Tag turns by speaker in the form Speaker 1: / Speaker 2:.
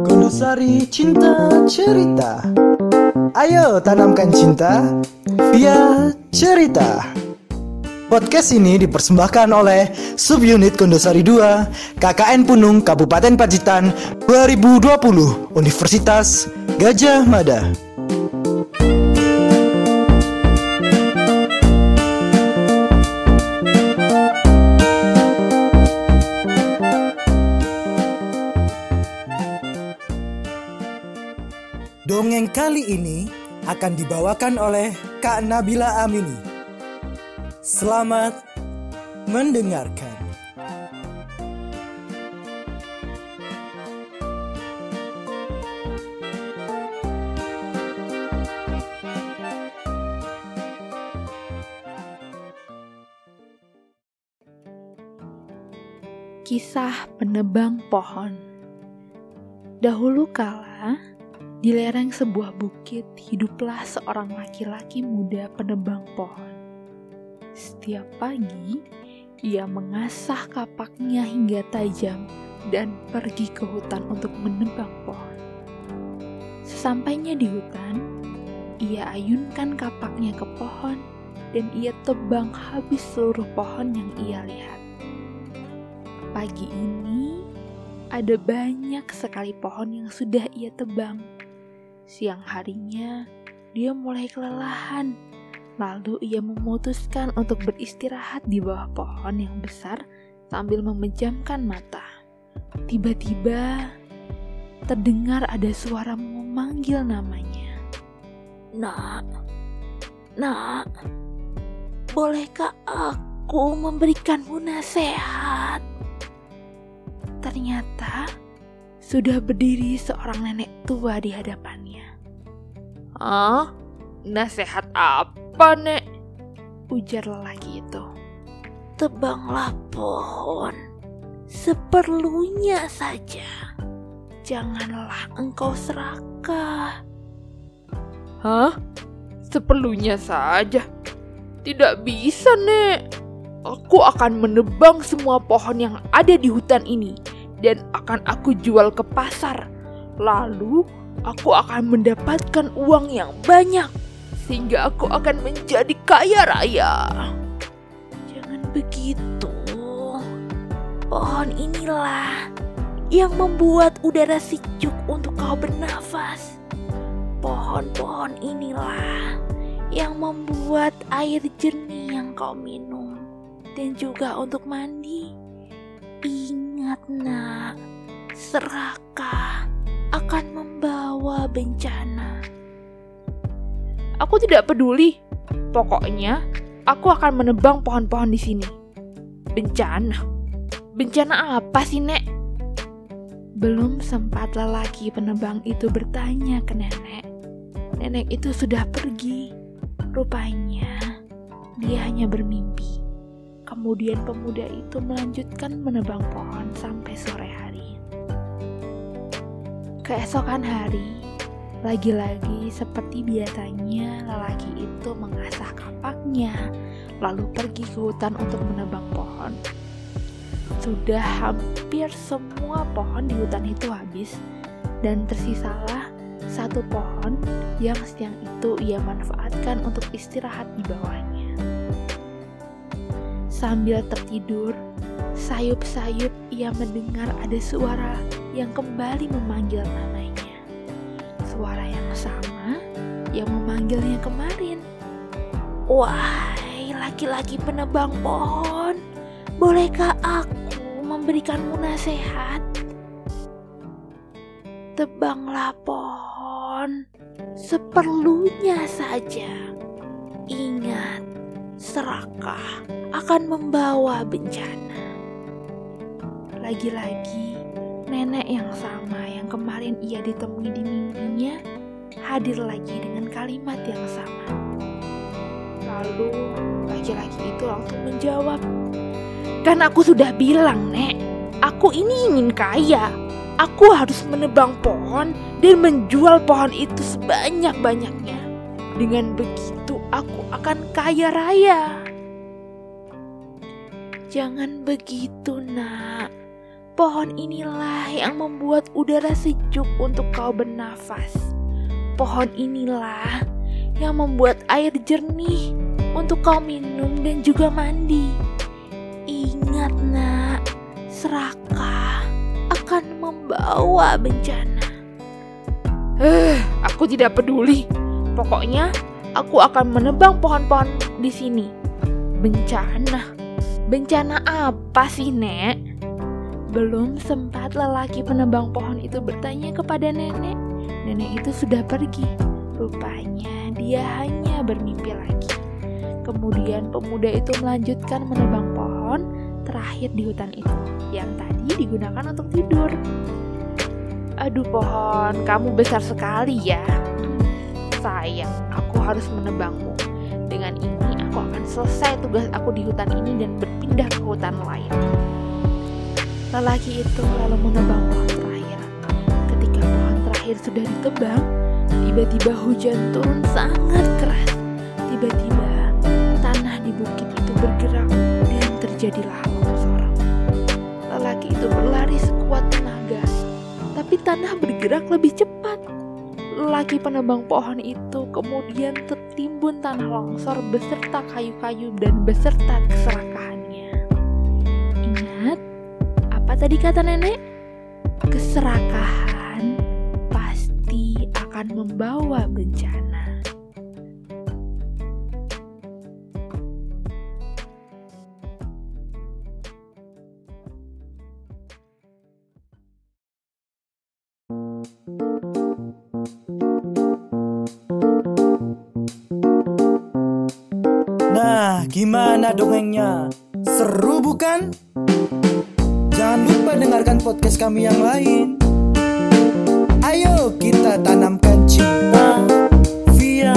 Speaker 1: Kondosari Cinta Cerita. Ayo tanamkan cinta via cerita. Podcast ini dipersembahkan oleh Subunit Kondosari 2 KKN Punung Kabupaten Pacitan 2020 Universitas Gajah Mada Dongeng kali ini akan dibawakan oleh Kak Nabila Amini. Selamat mendengarkan.
Speaker 2: Kisah penebang pohon. Dahulu kala, di lereng sebuah bukit hiduplah seorang laki-laki muda penebang pohon. Setiap pagi, ia mengasah kapaknya hingga tajam dan pergi ke hutan untuk menebang pohon. Sesampainya di hutan, ia ayunkan kapaknya ke pohon dan ia tebang habis seluruh pohon yang ia lihat. Pagi ini, ada banyak sekali pohon yang sudah ia tebang. Siang harinya, dia mulai kelelahan. Lalu ia memutuskan untuk beristirahat di bawah pohon yang besar sambil memejamkan mata. Tiba-tiba, terdengar ada suara memanggil namanya. Nak, nak, bolehkah aku memberikanmu nasihat? Ternyata sudah berdiri seorang nenek tua di hadapannya.
Speaker 3: Ah, nasihat apa, Nek?
Speaker 2: Ujar lelaki itu. Tebanglah pohon seperlunya saja. Janganlah engkau serakah.
Speaker 3: Hah? Seperlunya saja? Tidak bisa, Nek. Aku akan menebang semua pohon yang ada di hutan ini dan akan aku jual ke pasar. Lalu aku akan mendapatkan uang yang banyak sehingga aku akan menjadi kaya raya.
Speaker 2: Jangan begitu. Pohon inilah yang membuat udara sejuk untuk kau bernafas. Pohon-pohon inilah yang membuat air jernih yang kau minum dan juga untuk mandi. Ingat nak, serakah akan membawa bencana.
Speaker 3: Aku tidak peduli. Pokoknya, aku akan menebang pohon-pohon di sini. Bencana? Bencana apa sih, Nek?
Speaker 2: Belum sempat lelaki penebang itu bertanya ke nenek. Nenek itu sudah pergi. Rupanya, dia hanya bermimpi. Kemudian pemuda itu melanjutkan menebang pohon sampai sore hari. Keesokan hari, lagi-lagi seperti biasanya lelaki itu mengasah kapaknya, lalu pergi ke hutan untuk menebang pohon. Sudah hampir semua pohon di hutan itu habis, dan tersisalah satu pohon yang siang itu ia manfaatkan untuk istirahat di bawahnya. Sambil tertidur, sayup-sayup ia mendengar ada suara yang kembali memanggil namanya. Suara yang sama yang memanggilnya kemarin. Wahai laki-laki penebang pohon, bolehkah aku memberikanmu nasihat? Tebanglah pohon seperlunya saja. Ingat, serakah akan membawa bencana. Lagi-lagi, nenek yang sama yang kemarin ia ditemui di mimpinya hadir lagi dengan kalimat yang sama. Lalu, laki-laki itu langsung menjawab, "Kan aku sudah bilang, Nek, aku ini ingin kaya. Aku harus menebang pohon dan menjual pohon itu sebanyak-banyaknya. Dengan begitu, aku akan kaya raya.
Speaker 4: Jangan begitu, Nak.
Speaker 2: Pohon inilah yang membuat udara sejuk untuk kau bernafas. Pohon inilah yang membuat air jernih untuk kau minum dan juga mandi. Ingat nak, serakah akan membawa bencana.
Speaker 3: Eh, aku tidak peduli. Pokoknya aku akan menebang pohon-pohon di sini.
Speaker 2: Bencana? Bencana apa sih, Nek? Belum sempat lelaki penebang pohon itu bertanya kepada nenek. Nenek itu sudah pergi. Rupanya dia hanya bermimpi lagi. Kemudian pemuda itu melanjutkan menebang pohon terakhir di hutan itu yang tadi digunakan untuk tidur.
Speaker 3: Aduh pohon, kamu besar sekali ya. Sayang, aku harus menebangmu. Dengan ini aku akan selesai tugas aku di hutan ini dan berpindah ke hutan lain.
Speaker 2: Lelaki itu lalu menebang pohon terakhir. Ketika pohon terakhir sudah ditebang, tiba-tiba hujan turun sangat keras. Tiba-tiba tanah di bukit itu bergerak dan terjadilah longsor. Lelaki itu berlari sekuat tenaga, tapi tanah bergerak lebih cepat. Lelaki penebang pohon itu kemudian tertimbun tanah longsor beserta kayu-kayu dan beserta keserakahannya. Tadi kata nenek? Keserakahan pasti akan membawa bencana.
Speaker 1: Nah, gimana dongengnya? Seru bukan? Jangan lupa dengarkan podcast kami yang lain. Ayo kita tanamkan cinta via